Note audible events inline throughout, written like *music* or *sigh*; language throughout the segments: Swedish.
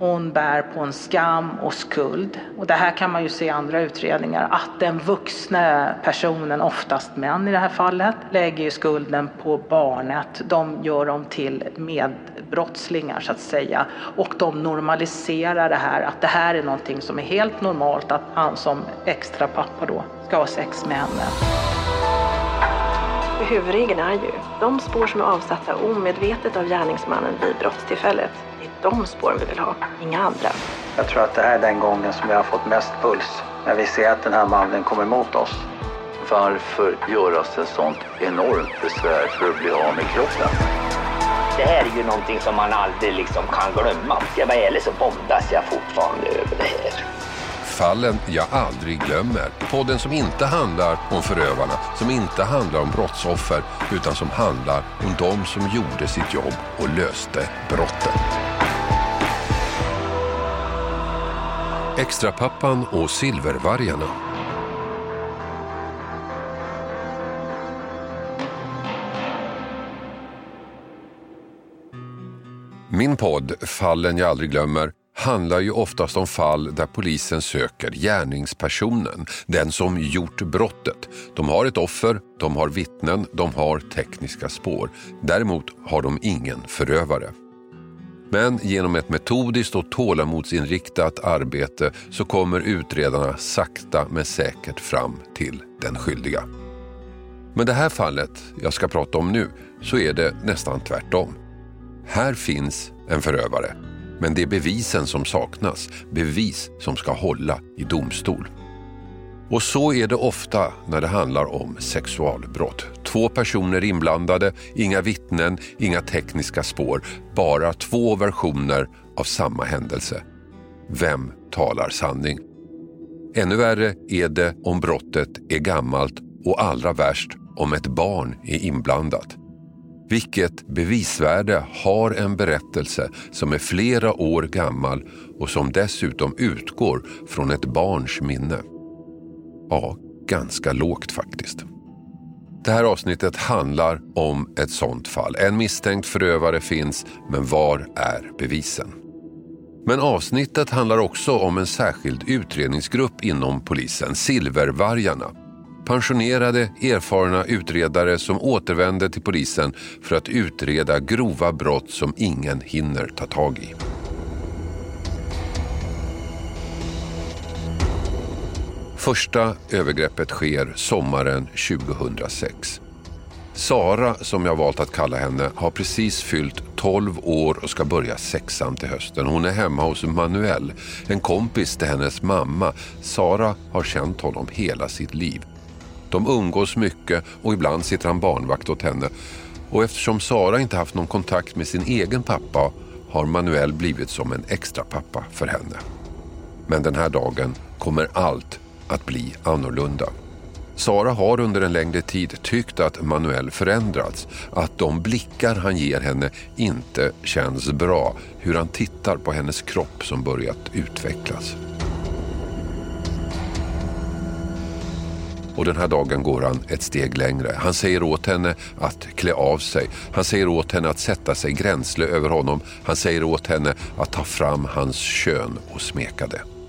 Hon bär på en skam och skuld. Och det här kan man ju se i andra utredningar att den vuxna personen, oftast män i det här fallet, lägger ju skulden på barnet. De gör dem till medbrottslingar så att säga. Och de normaliserar det här, att det här är någonting som är helt normalt att han som extra pappa då ska ha sex med henne. Huvudregeln är ju, de spår som är avsatta omedvetet av gärningsmannen vid brottstillfället, de spåren vi vill ha, inga andra. Jag tror att det här är den gången som jag har fått mest puls. När vi ser att den här mannen kommer mot oss. Varför göras ett sånt enormt besvär för att bli av med kroppen? Det här är ju någonting som man aldrig liksom kan glömma. Ska jag vara ärlig så bondas jag fortfarande över det här. Fallen jag aldrig glömmer. Podden som inte handlar om förövarna, som inte handlar om brottsoffer, utan som handlar om de som gjorde sitt jobb och löste brotten. Extrapappan och Silvervargarna. Min podd Fallen jag aldrig glömmer handlar ju oftast om fall där polisen söker gärningspersonen, den som gjort brottet. De har ett offer, de har vittnen, de har tekniska spår. Däremot har de ingen förövare. Men genom ett metodiskt och tålamodsinriktat arbete så kommer utredarna sakta men säkert fram till den skyldiga. Men det här fallet jag ska prata om nu så är det nästan tvärtom. Här finns en förövare men det är bevisen som saknas, bevis som ska hålla i domstol. Och så är det ofta när det handlar om sexualbrott. Två personer inblandade, inga vittnen, inga tekniska spår, bara två versioner av samma händelse. Vem talar sanning? Ännu värre är det om brottet är gammalt och allra värst om ett barn är inblandat. Vilket bevisvärde har en berättelse som är flera år gammal och som dessutom utgår från ett barns minne? Ja, ganska lågt faktiskt. Det här avsnittet handlar om ett sånt fall. En misstänkt förövare finns, men var är bevisen? Men avsnittet handlar också om en särskild utredningsgrupp inom polisen, Silvervargarna pensionerade, erfarna utredare som återvänder till polisen för att utreda grova brott som ingen hinner ta tag i. Första övergreppet sker sommaren 2006. Sara, som jag valt att kalla henne, har precis fyllt 12 år och ska börja sexan till hösten. Hon är hemma hos Manuel, en kompis till hennes mamma. Sara har känt honom hela sitt liv. De umgås mycket och ibland sitter han barnvakt åt henne. Och eftersom Sara inte haft någon kontakt med sin egen pappa har Manuel blivit som en extra pappa för henne. Men den här dagen kommer allt att bli annorlunda. Sara har under en längre tid tyckt att Manuel förändrats, att de blickar han ger henne inte känns bra, hur han tittar på hennes kropp som börjat utvecklas. Och den här dagen går han ett steg längre. Han säger åt henne att klä av sig. Han säger åt henne att sätta sig gränsle över honom. Han säger åt henne att ta fram hans kön och smeka det.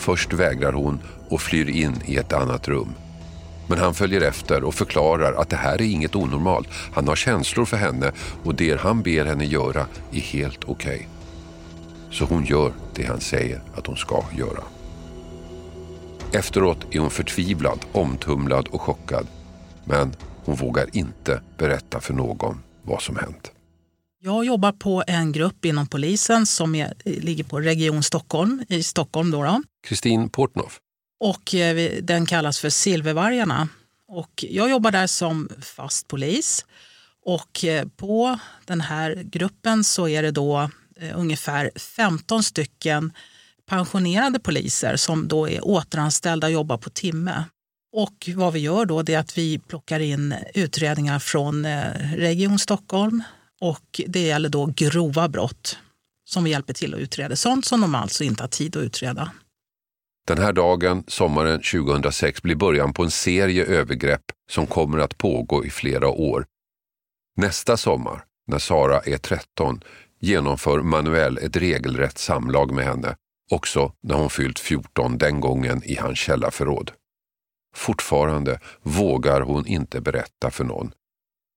Först vägrar hon och flyr in i ett annat rum. Men han följer efter och förklarar att det här är inget onormalt. Han har känslor för henne och det han ber henne göra är helt okej. Okay. Så hon gör det han säger att hon ska göra. Efteråt är hon förtvivlad, omtumlad och chockad. Men hon vågar inte berätta för någon vad som hänt. Jag jobbar på en grupp inom polisen som är, ligger på Region Stockholm i Stockholm. Kristin Portnoff. Och eh, den kallas för Silvervargarna. Och jag jobbar där som fast polis. Och eh, på den här gruppen så är det då eh, ungefär 15 stycken pensionerade poliser som då är återanställda och jobbar på timme. Och vad vi gör då är att vi plockar in utredningar från Region Stockholm och det gäller då grova brott som vi hjälper till att utreda. Sånt som de alltså inte har tid att utreda. Den här dagen, sommaren 2006, blir början på en serie övergrepp som kommer att pågå i flera år. Nästa sommar, när Sara är 13, genomför Manuel ett regelrätt samlag med henne, också när hon fyllt 14, den gången i hans källarförråd. Fortfarande vågar hon inte berätta för någon.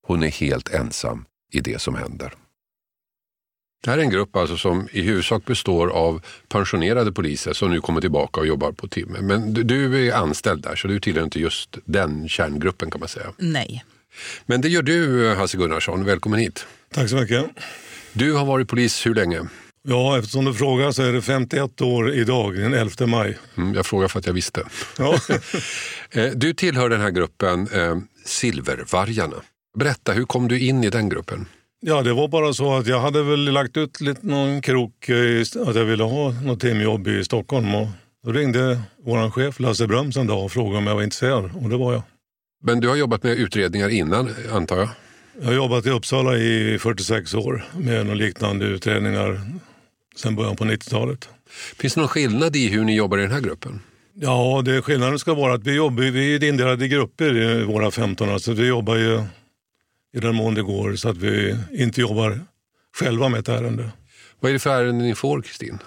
Hon är helt ensam i det som händer. Det här är en grupp alltså som i huvudsak består av pensionerade poliser som nu kommer tillbaka och jobbar på timme. Men du, du är anställd där så du tillhör inte just den kärngruppen kan man säga. Nej. Men det gör du Hasse Gunnarsson, välkommen hit. Tack så mycket. Du har varit polis hur länge? Ja, eftersom du frågar så är det 51 år idag, den 11 maj. Mm, jag frågar för att jag visste. Ja. *laughs* Eh, du tillhör den här gruppen eh, Silvervargarna. Berätta, hur kom du in i den gruppen? Ja, det var bara så att jag hade väl lagt ut lite någon krok att jag ville ha något timjobb i Stockholm. Och då ringde vår chef Lasse Bröms en dag och frågade om jag var intresserad och det var jag. Men du har jobbat med utredningar innan, antar jag? Jag har jobbat i Uppsala i 46 år med några liknande utredningar sedan början på 90-talet. Finns det någon skillnad i hur ni jobbar i den här gruppen? Ja, det skillnaden ska vara att vi, jobbar, vi är indelade i grupper, i våra 15. Alltså vi jobbar ju i den mån det går så att vi inte jobbar själva med ett ärende. Vad är det för ärenden ni får, Kristin?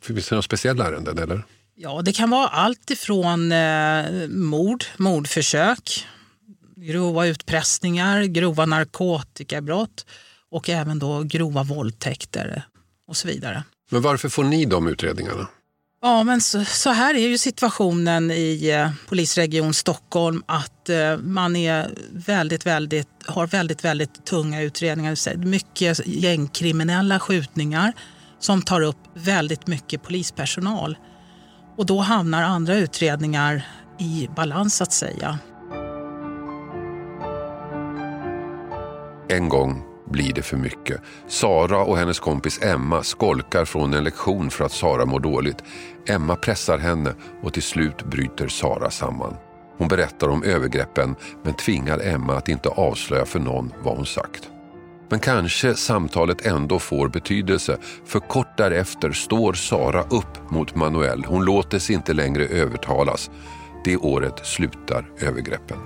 Finns det några speciella ärenden? Eller? Ja, det kan vara allt ifrån eh, mord, mordförsök, grova utpressningar, grova narkotikabrott och även då grova våldtäkter och så vidare. Men varför får ni de utredningarna? Ja, men så, så, här är ju situationen i eh, polisregion Stockholm att eh, man är väldigt, väldigt, har väldigt, väldigt tunga utredningar. Mycket gängkriminella skjutningar som tar upp väldigt mycket polispersonal. Och då hamnar andra utredningar i balans att säga. En gång blir det för mycket. Sara och hennes kompis Emma skolkar från en lektion för att Sara mår dåligt. Emma pressar henne och till slut bryter Sara samman. Hon berättar om övergreppen men tvingar Emma att inte avslöja för någon vad hon sagt. Men kanske samtalet ändå får betydelse för kort därefter står Sara upp mot Manuel. Hon låter sig inte längre övertalas. Det året slutar övergreppen.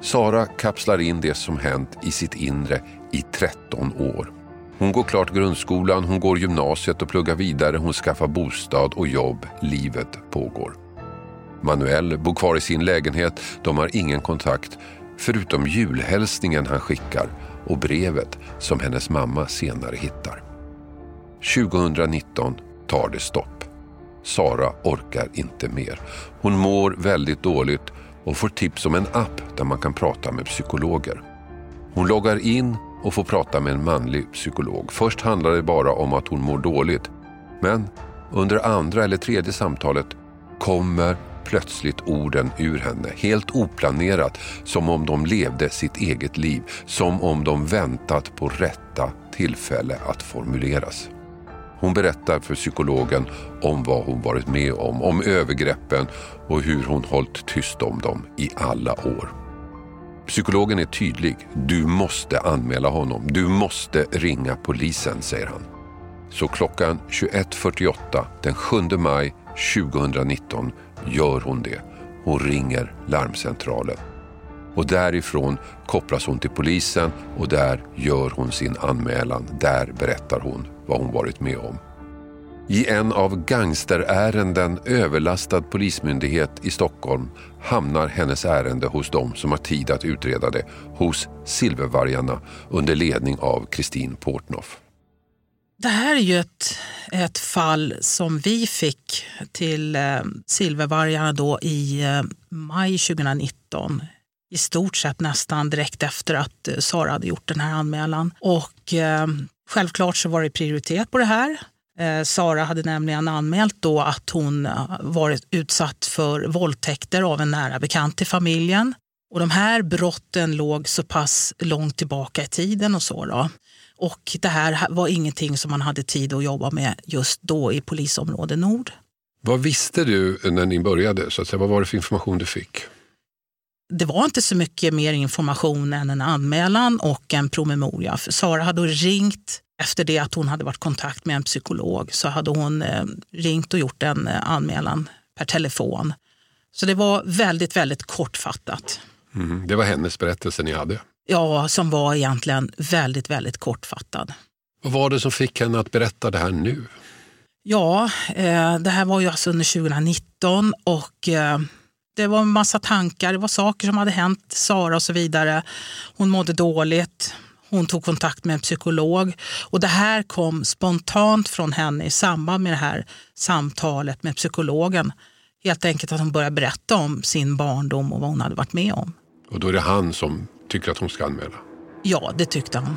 Sara kapslar in det som hänt i sitt inre i 13 år. Hon går klart grundskolan, hon går gymnasiet och pluggar vidare, hon skaffar bostad och jobb. Livet pågår. Manuel bor kvar i sin lägenhet, de har ingen kontakt förutom julhälsningen han skickar och brevet som hennes mamma senare hittar. 2019 tar det stopp. Sara orkar inte mer. Hon mår väldigt dåligt och får tips om en app där man kan prata med psykologer. Hon loggar in och får prata med en manlig psykolog. Först handlar det bara om att hon mår dåligt. Men under andra eller tredje samtalet kommer plötsligt orden ur henne. Helt oplanerat, som om de levde sitt eget liv. Som om de väntat på rätta tillfälle att formuleras. Hon berättar för psykologen om vad hon varit med om, om övergreppen och hur hon hållit tyst om dem i alla år. Psykologen är tydlig. Du måste anmäla honom. Du måste ringa polisen, säger han. Så klockan 21.48 den 7 maj 2019 gör hon det. Hon ringer larmcentralen. Och därifrån kopplas hon till polisen och där gör hon sin anmälan. Där berättar hon vad hon varit med om. I en av gangsterärenden överlastad polismyndighet i Stockholm hamnar hennes ärende hos dem som har tid att utreda det, hos Silvervargarna under ledning av Kristin Portnoff. Det här är ju ett, ett fall som vi fick till eh, Silvervargarna då i eh, maj 2019. I stort sett nästan direkt efter att eh, Sara hade gjort den här anmälan. Och eh, självklart så var det prioritet på det här. Eh, Sara hade nämligen anmält då att hon eh, varit utsatt för våldtäkter av en nära bekant till familjen. Och de här brotten låg så pass långt tillbaka i tiden och så. Då. Och det här var ingenting som man hade tid att jobba med just då i polisområde Nord. Vad visste du när ni började? Så att säga? Vad var det för information du fick? Det var inte så mycket mer information än en anmälan och en promemoria. För Sara hade ringt efter det att hon hade varit i kontakt med en psykolog så hade hon eh, ringt och gjort en eh, anmälan per telefon. Så det var väldigt, väldigt kortfattat. Mm, det var hennes berättelse ni hade? Ja, som var egentligen väldigt, väldigt kortfattad. Vad var det som fick henne att berätta det här nu? Ja, eh, det här var ju alltså under 2019 och det var en massa tankar, det var saker som hade hänt Sara och så vidare. Hon mådde dåligt, hon tog kontakt med en psykolog och det här kom spontant från henne i samband med det här samtalet med psykologen. Helt enkelt att hon började berätta om sin barndom och vad hon hade varit med om. Och då är det han som tycker att hon ska anmäla? Ja, det tyckte han.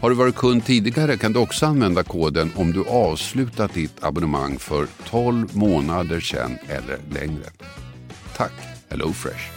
Har du varit kund tidigare kan du också använda koden om du avslutat ditt abonnemang för 12 månader sedan eller längre. Tack HelloFresh.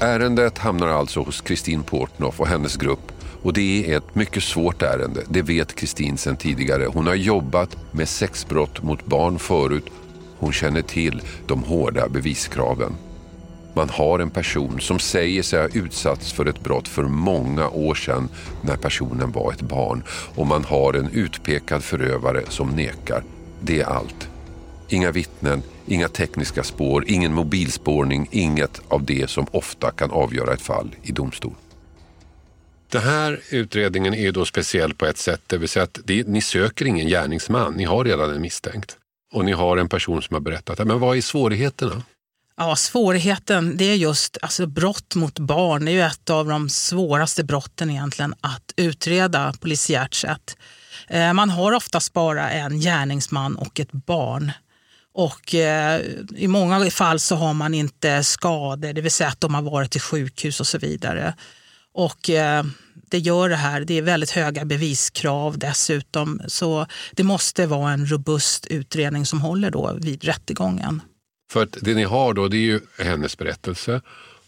Ärendet hamnar alltså hos Kristin Portnoff och hennes grupp Och det är ett mycket svårt ärende, det vet Kristin sedan tidigare. Hon har jobbat med sexbrott mot barn förut. Hon känner till de hårda beviskraven. Man har en person som säger sig ha utsatts för ett brott för många år sedan när personen var ett barn. Och man har en utpekad förövare som nekar. Det är allt. Inga vittnen, inga tekniska spår, ingen mobilspårning, inget av det som ofta kan avgöra ett fall i domstol. Den här utredningen är då speciell på ett sätt, det vill säga att det, ni söker ingen gärningsman, ni har redan en misstänkt. Och ni har en person som har berättat det. Men vad är svårigheterna? Ja, svårigheten det är just alltså, brott mot barn. Det är ju ett av de svåraste brotten egentligen att utreda polisiärt sett. Eh, man har oftast bara en gärningsman och ett barn. Och eh, I många fall så har man inte skador, det vill säga att de har varit i sjukhus och så vidare. Och eh, det gör det här. Det är väldigt höga beviskrav dessutom. Så det måste vara en robust utredning som håller då vid rättegången. För att det ni har då, det är ju hennes berättelse.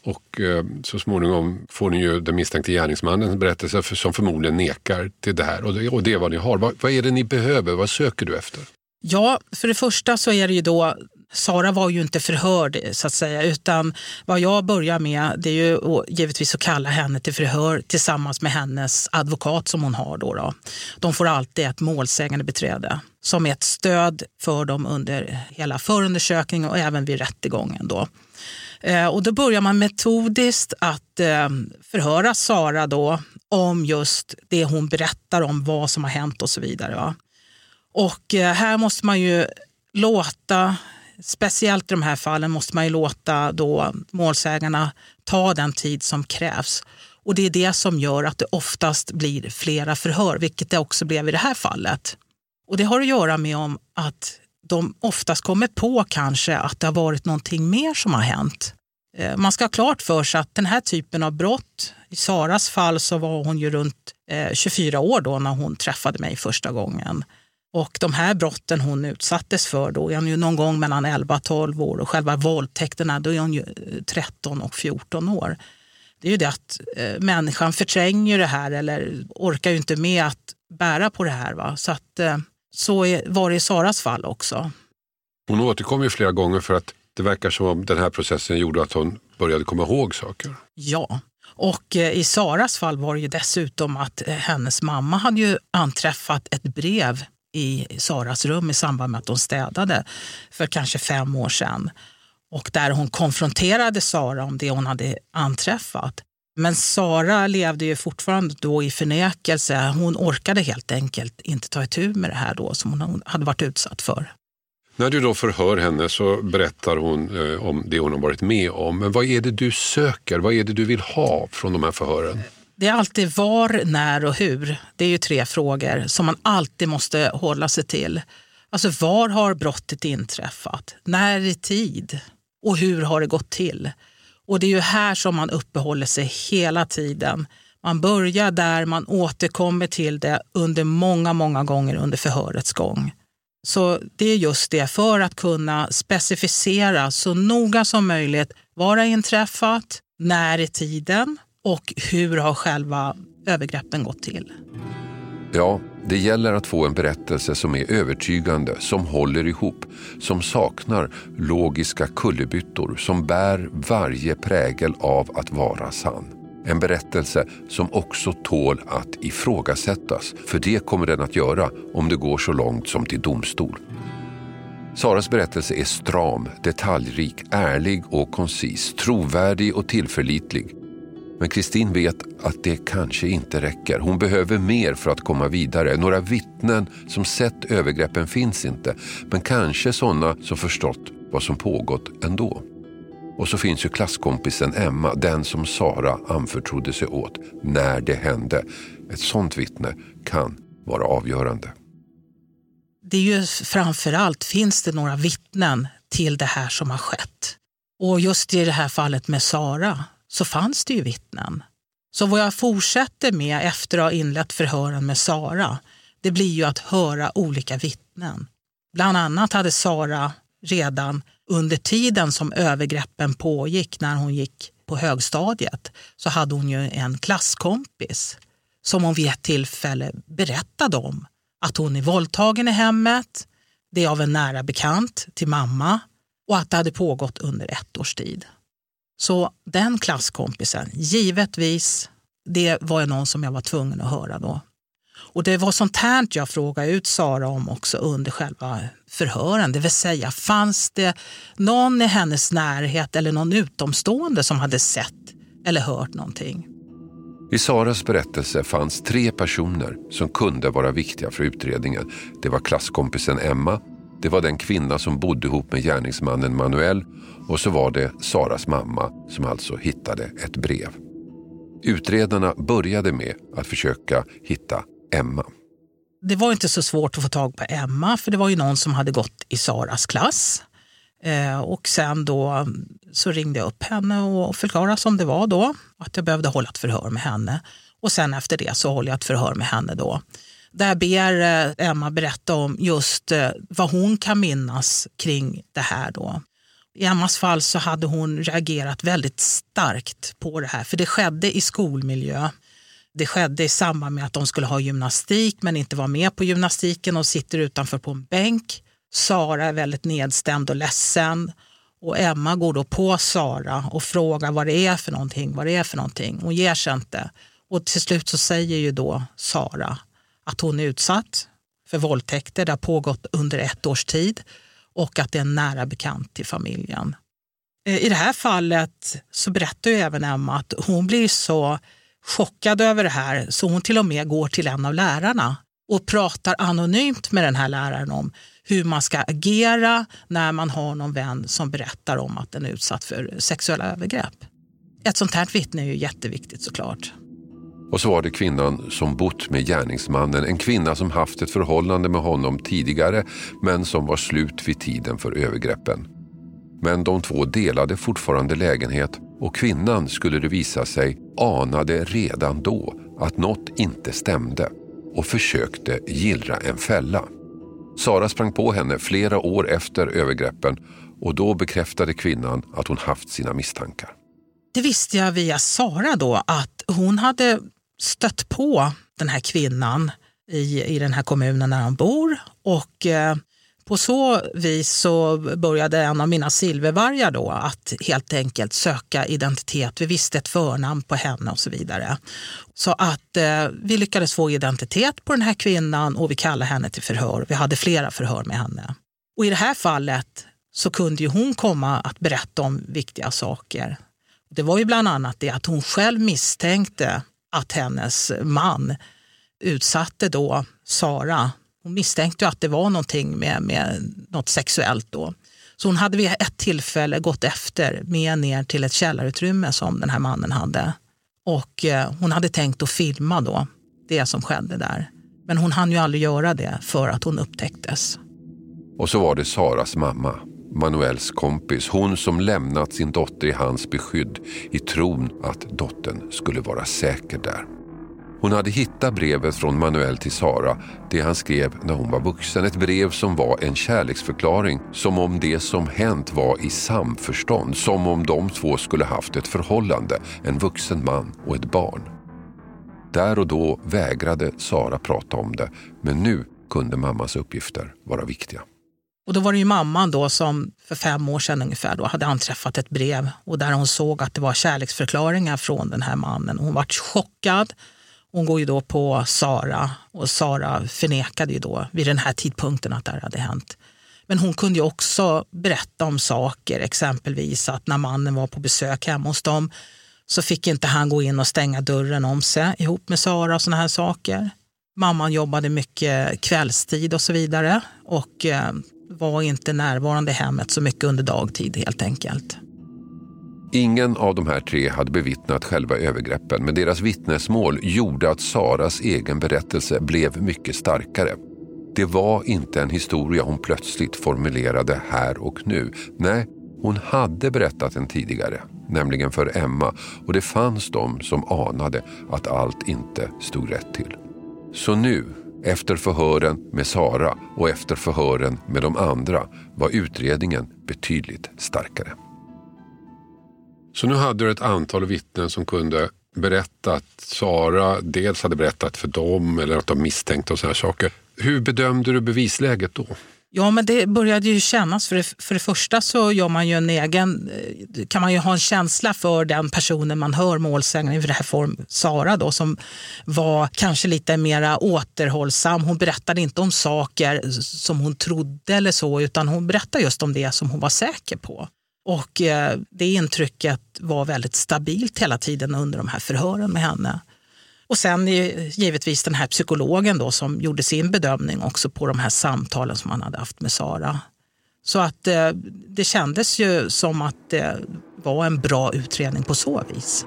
Och eh, så småningom får ni ju den misstänkte gärningsmannens berättelse för, som förmodligen nekar till det här. Och det, och det är vad ni har. Vad, vad är det ni behöver? Vad söker du efter? Ja, för det första så är det ju då Sara var ju inte förhörd så att säga, utan vad jag börjar med det är ju givetvis att kalla henne till förhör tillsammans med hennes advokat som hon har. Då, då. De får alltid ett målsägande beträde som är ett stöd för dem under hela förundersökningen och även vid rättegången. Då. Eh, och då börjar man metodiskt att eh, förhöra Sara då om just det hon berättar om vad som har hänt och så vidare. Va? Och eh, här måste man ju låta speciellt i de här fallen måste man ju låta då målsägarna ta den tid som krävs. Och det är det som gör att det oftast blir flera förhör, vilket det också blev i det här fallet. Och det har att göra med om att de oftast kommer på kanske att det har varit någonting mer som har hänt. Eh, man ska ha klart för sig att den här typen av brott, i Saras fall så var hon ju runt eh, 24 år då när hon träffade mig första gången. Och de här brotten hon utsattes för, då är hon ju någon gång mellan 11 och 12 år och själva våldtäkterna, då är hon ju 13 eh, och 14 år. Det är ju det att eh, människan förtränger det här eller orkar ju inte med att bära på det här. Va? Så, att, eh, så är, var det i Saras fall också. Hon återkom ju flera gånger för att det verkar som om den här processen gjorde att hon började komma ihåg saker. Ja, och eh, i Saras fall var det ju dessutom att eh, hennes mamma hade ju anträffat ett brev i Saras rum i samband med att hon städade för kanske fem år sedan. Och där hon konfronterade Sara om det hon hade anträffat. Men Sara levde ju fortfarande då i förnekelse. Hon orkade helt enkelt inte ta itu med det här då som hon hade varit utsatt för. När du då förhör henne så berättar hon eh, om det hon har varit med om. Men vad är det du söker? Vad är det du vill ha från de här förhören? Det är alltid var, när och hur. Det är ju tre frågor som man alltid måste hålla sig till. Alltså var har brottet inträffat? När i tid? Och hur har det gått till? Och det är ju här som man uppehåller sig hela tiden. Man börjar där, man återkommer till det under många, många gånger under förhörets gång. Så det är just det, för att kunna specificera så noga som möjligt vad har inträffat, när i tiden och hur har själva övergreppen gått till. Ja, det gäller att få en berättelse som är övertygande, som håller ihop, som saknar logiska kullerbyttor, som bär varje prägel av att vara sann. En berättelse som också tål att ifrågasättas, för det kommer den att göra om det går så långt som till domstol. Saras berättelse är stram, detaljrik, ärlig och koncis, trovärdig och tillförlitlig. Men Kristin vet att det kanske inte räcker. Hon behöver mer för att komma vidare. Några vittnen som sett övergreppen finns inte, men kanske sådana som förstått vad som pågått ändå. Och så finns ju klasskompisen Emma, den som Sara anförtrodde sig åt när det hände. Ett sådant vittne kan vara avgörande. Det är ju framförallt, finns det några vittnen till det här som har skett? Och just i det här fallet med Sara så fanns det ju vittnen. Så vad jag fortsätter med efter att ha inlett förhören med Sara, det blir ju att höra olika vittnen. Bland annat hade Sara redan under tiden som övergreppen pågick, när hon gick på högstadiet, så hade hon ju en klasskompis som hon vid ett tillfälle berättade om att hon är våldtagen i hemmet, det är av en nära bekant till mamma och att det hade pågått under ett års tid. Så den klasskompisen, givetvis, det var någon som jag var tvungen att höra då. Och det var sånt här jag frågade ut Sara om också under själva förhören. Det vill säga, fanns det någon i hennes närhet eller någon utomstående som hade sett eller hört någonting? I Saras berättelse fanns tre personer som kunde vara viktiga för utredningen. Det var klasskompisen Emma, det var den kvinna som bodde ihop med gärningsmannen Manuel och så var det Saras mamma som alltså hittade ett brev. Utredarna började med att försöka hitta Emma. Det var inte så svårt att få tag på Emma för det var ju någon som hade gått i Saras klass. Eh, och sen då mm, så ringde jag upp henne och förklarade som det var då, att jag behövde hålla ett förhör med henne. Och sen efter det så håller jag ett förhör med henne då. Där ber eh, Emma berätta om just eh, vad hon kan minnas kring det här då. I Emmas fall så hade hon reagerat väldigt starkt på det här, för det skedde i skolmiljö. Det skedde i samband med att de skulle ha gymnastik men inte var med på gymnastiken och sitter utanför på en bänk. Sara är väldigt nedstämd och ledsen och Emma går då på Sara och frågar vad det är för någonting. Vad det är för någonting. Hon ger sig inte. Och till slut så säger ju då Sara att hon är utsatt för våldtäkter. Det har pågått under ett års tid och att det är en nära bekant till familjen. Eh, I det här fallet så berättar ju även Emma att hon blir så chockad över det här så hon till och med går till en av lärarna och pratar anonymt med den här läraren om hur man ska agera när man har någon vän som berättar om att den är utsatt för sexuella övergrepp. Ett sånt här vittne är ju jätteviktigt såklart. Och så var det kvinnan som bott med gärningsmannen. En kvinna som haft ett förhållande med honom tidigare men som var slut vid tiden för övergreppen. Men de två delade fortfarande lägenhet och kvinnan skulle det visa sig anade redan då att något inte stämde och försökte gillra en fälla. Sara sprang på henne flera år efter övergreppen och då bekräftade kvinnan att hon haft sina misstankar. Det visste jag via Sara då att hon hade stött på den här kvinnan i, i den här kommunen där han bor. Och eh, på så vis så började en av mina silvervargar då att helt enkelt söka identitet. Vi visste ett förnamn på henne och så vidare. Så att eh, vi lyckades få identitet på den här kvinnan och vi kallade henne till förhör. Vi hade flera förhör med henne. Och i det här fallet så kunde ju hon komma att berätta om viktiga saker. Det var ju bland annat det att hon själv misstänkte att hennes man utsatte då Sara. Hon misstänkte att det var någonting med, med något sexuellt då. Så hon hade vid ett tillfälle gått efter med ner till ett källarutrymme som den här mannen hade. Och eh, hon hade tänkt att filma då det som skedde där. Men hon hann ju aldrig göra det för att hon upptäcktes. Och så var det Saras mamma, Manuels kompis. Hon som lämnat sin dotter i hans beskydd i tron att dottern skulle vara säker där. Hon hade hittat brevet från Manuel till Sara, det han skrev när hon var vuxen. Ett brev som var en kärleksförklaring, som om det som hänt var i samförstånd. Som om de två skulle haft ett förhållande, en vuxen man och ett barn. Där och då vägrade Sara prata om det, men nu kunde mammas uppgifter vara viktiga. Och då var det ju mamman då som för fem år sedan ungefär då hade anträffat ett brev och där hon såg att det var kärleksförklaringar från den här mannen. Hon vart chockad. Hon går ju då på Sara och Sara förnekade ju då vid den här tidpunkten att det här hade hänt. Men hon kunde ju också berätta om saker, exempelvis att när mannen var på besök hemma hos dem så fick inte han gå in och stänga dörren om sig ihop med Sara och sådana här saker. Mamman jobbade mycket kvällstid och så vidare och eh, var inte närvarande i hemmet så mycket under dagtid helt enkelt. Ingen av de här tre hade bevittnat själva övergreppen men deras vittnesmål gjorde att Saras egen berättelse blev mycket starkare. Det var inte en historia hon plötsligt formulerade här och nu. Nej, hon hade berättat den tidigare, nämligen för Emma och det fanns de som anade att allt inte stod rätt till. Så nu, efter förhören med Sara och efter förhören med de andra var utredningen betydligt starkare. Så nu hade du ett antal vittnen som kunde berätta att Sara dels hade berättat för dem eller att de misstänkte och sådana saker. Hur bedömde du bevisläget då? Ja, men det började ju kännas. För det, för det första så gör man ju en egen, eh, kan man ju ha en känsla för den personen man hör målsäganden, i det här form Sara då, som var kanske lite mer återhållsam. Hon berättade inte om saker som hon trodde eller så, utan hon berättade just om det som hon var säker på. Och eh, det intrycket var väldigt stabilt hela tiden under de här förhören med henne. Och sen givetvis den här psykologen då som gjorde sin bedömning också på de här samtalen som han hade haft med Sara. Så att eh, det kändes ju som att det var en bra utredning på så vis.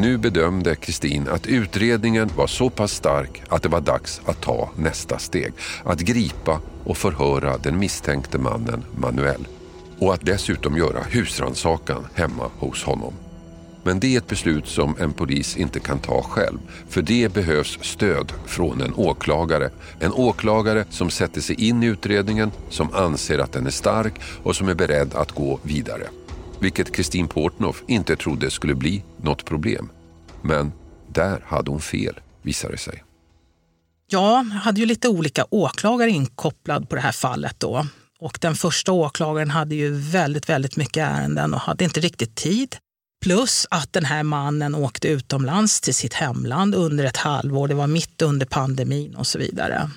Nu bedömde Kristin att utredningen var så pass stark att det var dags att ta nästa steg. Att gripa och förhöra den misstänkte mannen Manuel. Och att dessutom göra husrannsakan hemma hos honom. Men det är ett beslut som en polis inte kan ta själv. För det behövs stöd från en åklagare. En åklagare som sätter sig in i utredningen, som anser att den är stark och som är beredd att gå vidare. Vilket Kristin Portnoff inte trodde skulle bli något problem. Men där hade hon fel, visade det sig. Jag hade ju lite olika åklagare inkopplad på det här fallet då. Och den första åklagaren hade ju väldigt, väldigt mycket ärenden och hade inte riktigt tid. Plus att den här mannen åkte utomlands till sitt hemland under ett halvår. Det var mitt under pandemin och så vidare.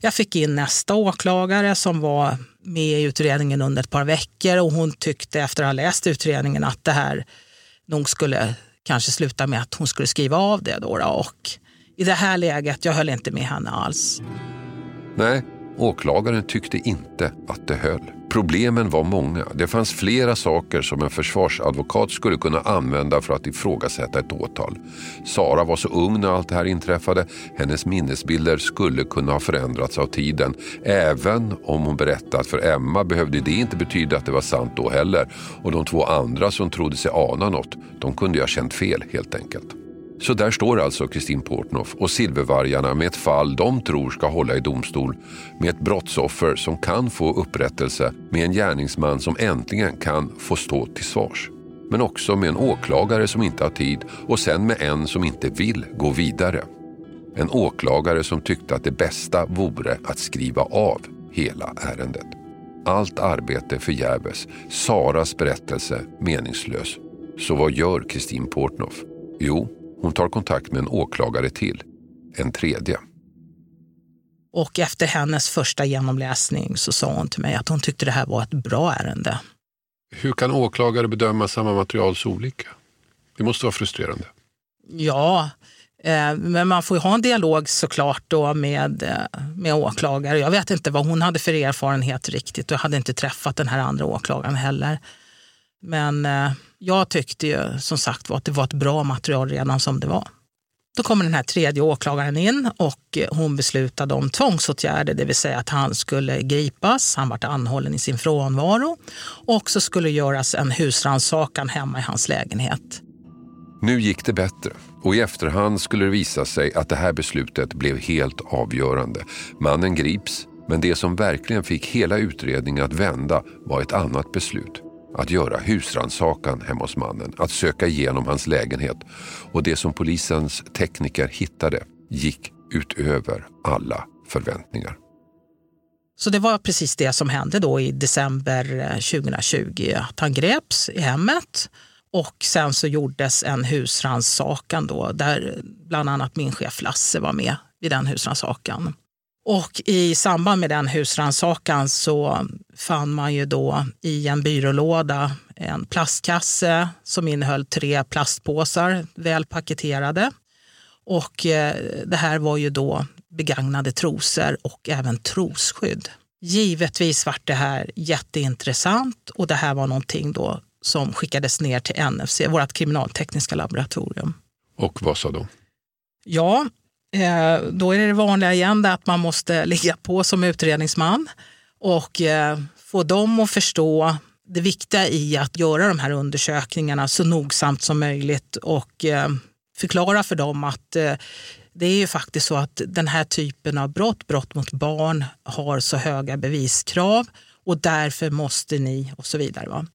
Jag fick in nästa åklagare som var med i utredningen under ett par veckor och hon tyckte efter att ha läst utredningen att det här nog skulle kanske sluta med att hon skulle skriva av det. Då, och i det här läget, jag höll inte med henne alls. Nej, åklagaren tyckte inte att det höll. Problemen var många. Det fanns flera saker som en försvarsadvokat skulle kunna använda för att ifrågasätta ett åtal. Sara var så ung när allt det här inträffade. Hennes minnesbilder skulle kunna ha förändrats av tiden. Även om hon berättat för Emma behövde det inte betyda att det var sant då heller. Och de två andra som trodde sig ana något, de kunde ju ha känt fel helt enkelt. Så där står alltså Kristin Portnoff och Silvervargarna med ett fall de tror ska hålla i domstol. Med ett brottsoffer som kan få upprättelse, med en gärningsman som äntligen kan få stå till svars. Men också med en åklagare som inte har tid och sen med en som inte vill gå vidare. En åklagare som tyckte att det bästa vore att skriva av hela ärendet. Allt arbete förgäves, Saras berättelse meningslös. Så vad gör Kristin Portnoff? Jo, hon tar kontakt med en åklagare till. En tredje. Och efter hennes första genomläsning så sa hon till mig att hon tyckte det här var ett bra ärende. Hur kan åklagare bedöma samma material så olika? Det måste vara frustrerande. Ja, eh, men man får ju ha en dialog såklart då med, eh, med åklagare. Jag vet inte vad hon hade för erfarenhet riktigt och jag hade inte träffat den här andra åklagaren heller. Men eh, jag tyckte ju som sagt var att det var ett bra material redan som det var. Då kommer den här tredje åklagaren in och eh, hon beslutade om tvångsåtgärder, det vill säga att han skulle gripas, han vart anhållen i sin frånvaro och så skulle göras en husrannsakan hemma i hans lägenhet. Nu gick det bättre och i efterhand skulle det visa sig att det här beslutet blev helt avgörande. Mannen grips, men det som verkligen fick hela utredningen att vända var ett annat beslut att göra husrannsakan hemma hos mannen, att söka igenom hans lägenhet och det som polisens tekniker hittade gick utöver alla förväntningar. Så det var precis det som hände då i december eh, 2020, att han greps i hemmet och sen så gjordes en husrannsakan då där bland annat min chef Lasse var med vid den husrannsakan. Och i samband med den husrannsakan så fann man ju då i en byrålåda en plastkasse som innehöll tre plastpåsar, väl paketerade. Och eh, det här var ju då begagnade trosor och även trosskydd. Givetvis var det här jätteintressant och det här var någonting då som skickades ner till NFC, vårt kriminaltekniska laboratorium. Och vad sa de? Ja, Eh, då är det vanliga igen att man måste ligga på som utredningsman och eh, få dem att förstå det viktiga i att göra de här undersökningarna så nogsamt som möjligt och eh, förklara för dem att eh, det är ju faktiskt så att den här typen av brott, brott mot barn, har så höga beviskrav och därför måste ni och så vidare. Va?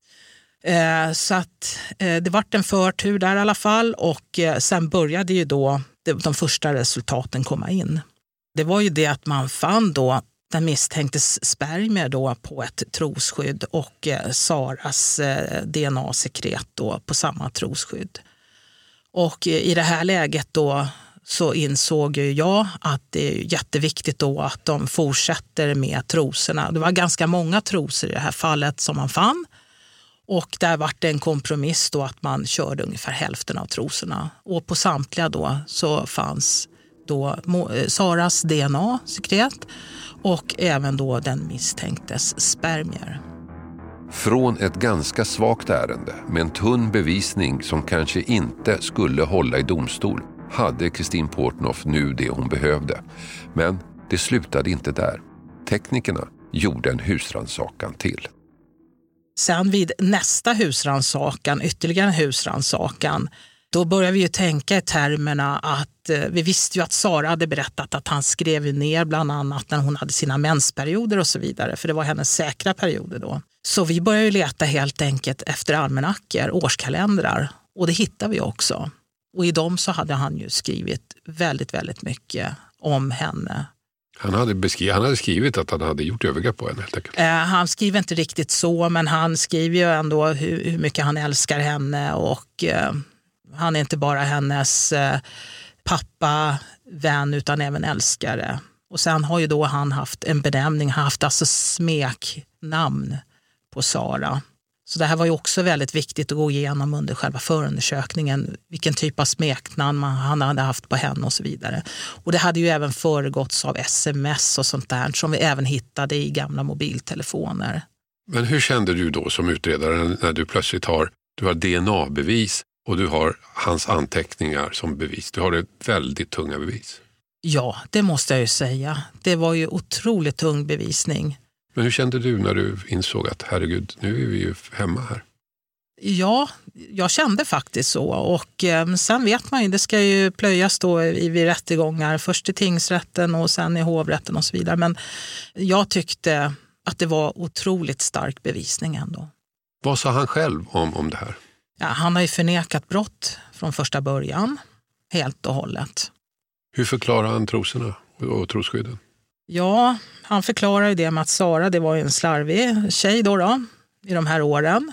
Eh, så att eh, det vart en förtur där i alla fall och eh, sen började ju då de första resultaten komma in. Det var ju det att man fann då den misstänktes spermier då på ett trosskydd och eh, Saras eh, DNA-sekret då på samma trosskydd. Och eh, i det här läget då så insåg ju jag att det är jätteviktigt då att de fortsätter med trosorna. Det var ganska många trosor i det här fallet som man fann. Och där var det en kompromiss då att man körde ungefär hälften av trosorna. Och på samtliga då så fanns då eh, Saras DNA-sekret och även då den misstänktes spermier. Från ett ganska svagt ärende med en tunn bevisning som kanske inte skulle hålla i domstol hade Kristin Portnoff nu det hon behövde. Men det slutade inte där. Teknikerna gjorde en husrannsakan till. Sen vid nästa husrannsakan, ytterligare en husrannsakan, då började vi ju tänka i termerna att eh, vi visste ju att Sara hade berättat att han skrev ner bland annat när hon hade sina mensperioder och så vidare, för det var hennes säkra perioder då. Så vi började ju leta helt enkelt efter almanackor, årskalendrar och det hittade vi också. Och i dem så hade han ju skrivit väldigt, väldigt mycket om henne. Han hade, beskri- han hade skrivit att han hade gjort övergrepp på henne helt enkelt. Eh, han skriver inte riktigt så, men han skriver ju ändå hur, hur mycket han älskar henne och eh, han är inte bara hennes eh, pappa, vän, utan även älskare. Och sen har ju då han haft en benämning, haft alltså smeknamn på Sara. Så det här var ju också väldigt viktigt att gå igenom under själva förundersökningen. Vilken typ av smeknamn han hade haft på henne och så vidare. Och det hade ju även föregåtts av sms och sånt där som vi även hittade i gamla mobiltelefoner. Men hur kände du då som utredare när du plötsligt har, du har DNA-bevis och du har hans anteckningar som bevis? Du har ett väldigt tunga bevis. Ja, det måste jag ju säga. Det var ju otroligt tung bevisning. Men hur kände du när du insåg att herregud, nu är vi ju hemma här? Ja, jag kände faktiskt så. Och eh, sen vet man ju, det ska ju plöjas då i, vid rättegångar. Först i tingsrätten och sen i hovrätten och så vidare. Men jag tyckte att det var otroligt stark bevisning ändå. Vad sa han själv om, om det här? Ja, han har ju förnekat brott från första början, helt och hållet. Hur förklarar han trosorna och trosskydden? Ja, han förklarar ju det med att Sara det var en slarvig tjej då, då i de här åren.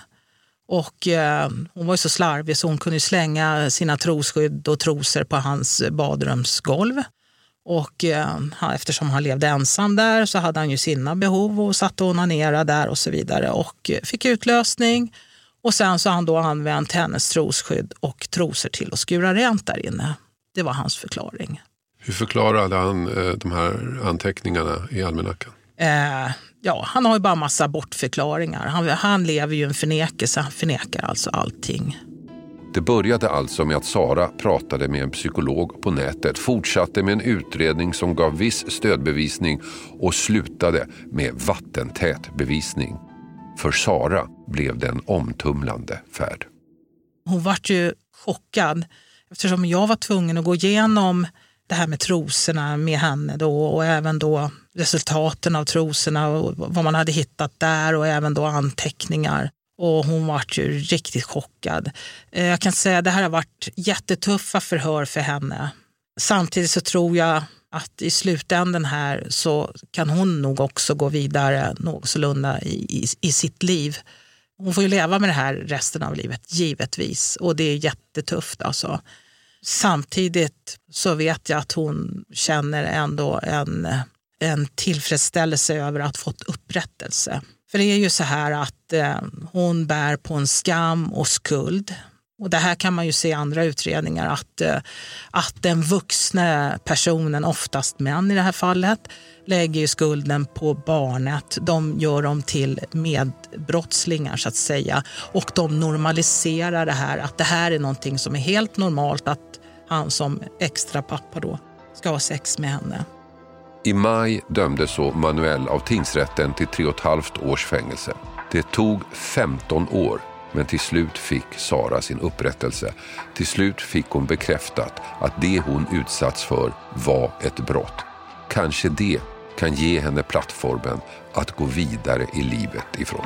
Och eh, hon var ju så slarvig så hon kunde slänga sina trosskydd och trosor på hans badrumsgolv. Och eh, eftersom han levde ensam där så hade han ju sina behov och satt och onanerade där och så vidare och fick utlösning. Och sen så har han då använt hennes trosskydd och trosor till att skura rent där inne. Det var hans förklaring. Hur förklarade han eh, de här anteckningarna i almanackan? Eh, ja, han har ju bara massa bortförklaringar. Han, han lever ju en förnekelse, han förnekar alltså allting. Det började alltså med att Sara pratade med en psykolog på nätet, fortsatte med en utredning som gav viss stödbevisning och slutade med vattentät bevisning. För Sara blev det en omtumlande färd. Hon vart ju chockad eftersom jag var tvungen att gå igenom det här med trosorna med henne då och även då resultaten av trosorna och vad man hade hittat där och även då anteckningar. Och hon var ju riktigt chockad. Eh, jag kan säga att det här har varit jättetuffa förhör för henne. Samtidigt så tror jag att i slutändan här så kan hon nog också gå vidare någorlunda i, i, i sitt liv. Hon får ju leva med det här resten av livet, givetvis. Och det är jättetufft alltså. Samtidigt så vet jag att hon känner ändå en, en tillfredsställelse över att fått upprättelse. För det är ju så här att eh, hon bär på en skam och skuld. Och det här kan man ju se i andra utredningar att, eh, att den vuxna personen, oftast män i det här fallet, lägger ju skulden på barnet. De gör dem till medbrottslingar så att säga. Och de normaliserar det här, att det här är någonting som är helt normalt att han som extra pappa då ska ha sex med henne. I maj dömdes så Manuel av tingsrätten till tre och ett halvt års fängelse. Det tog 15 år, men till slut fick Sara sin upprättelse. Till slut fick hon bekräftat att det hon utsatts för var ett brott. Kanske det kan ge henne plattformen att gå vidare i livet ifrån.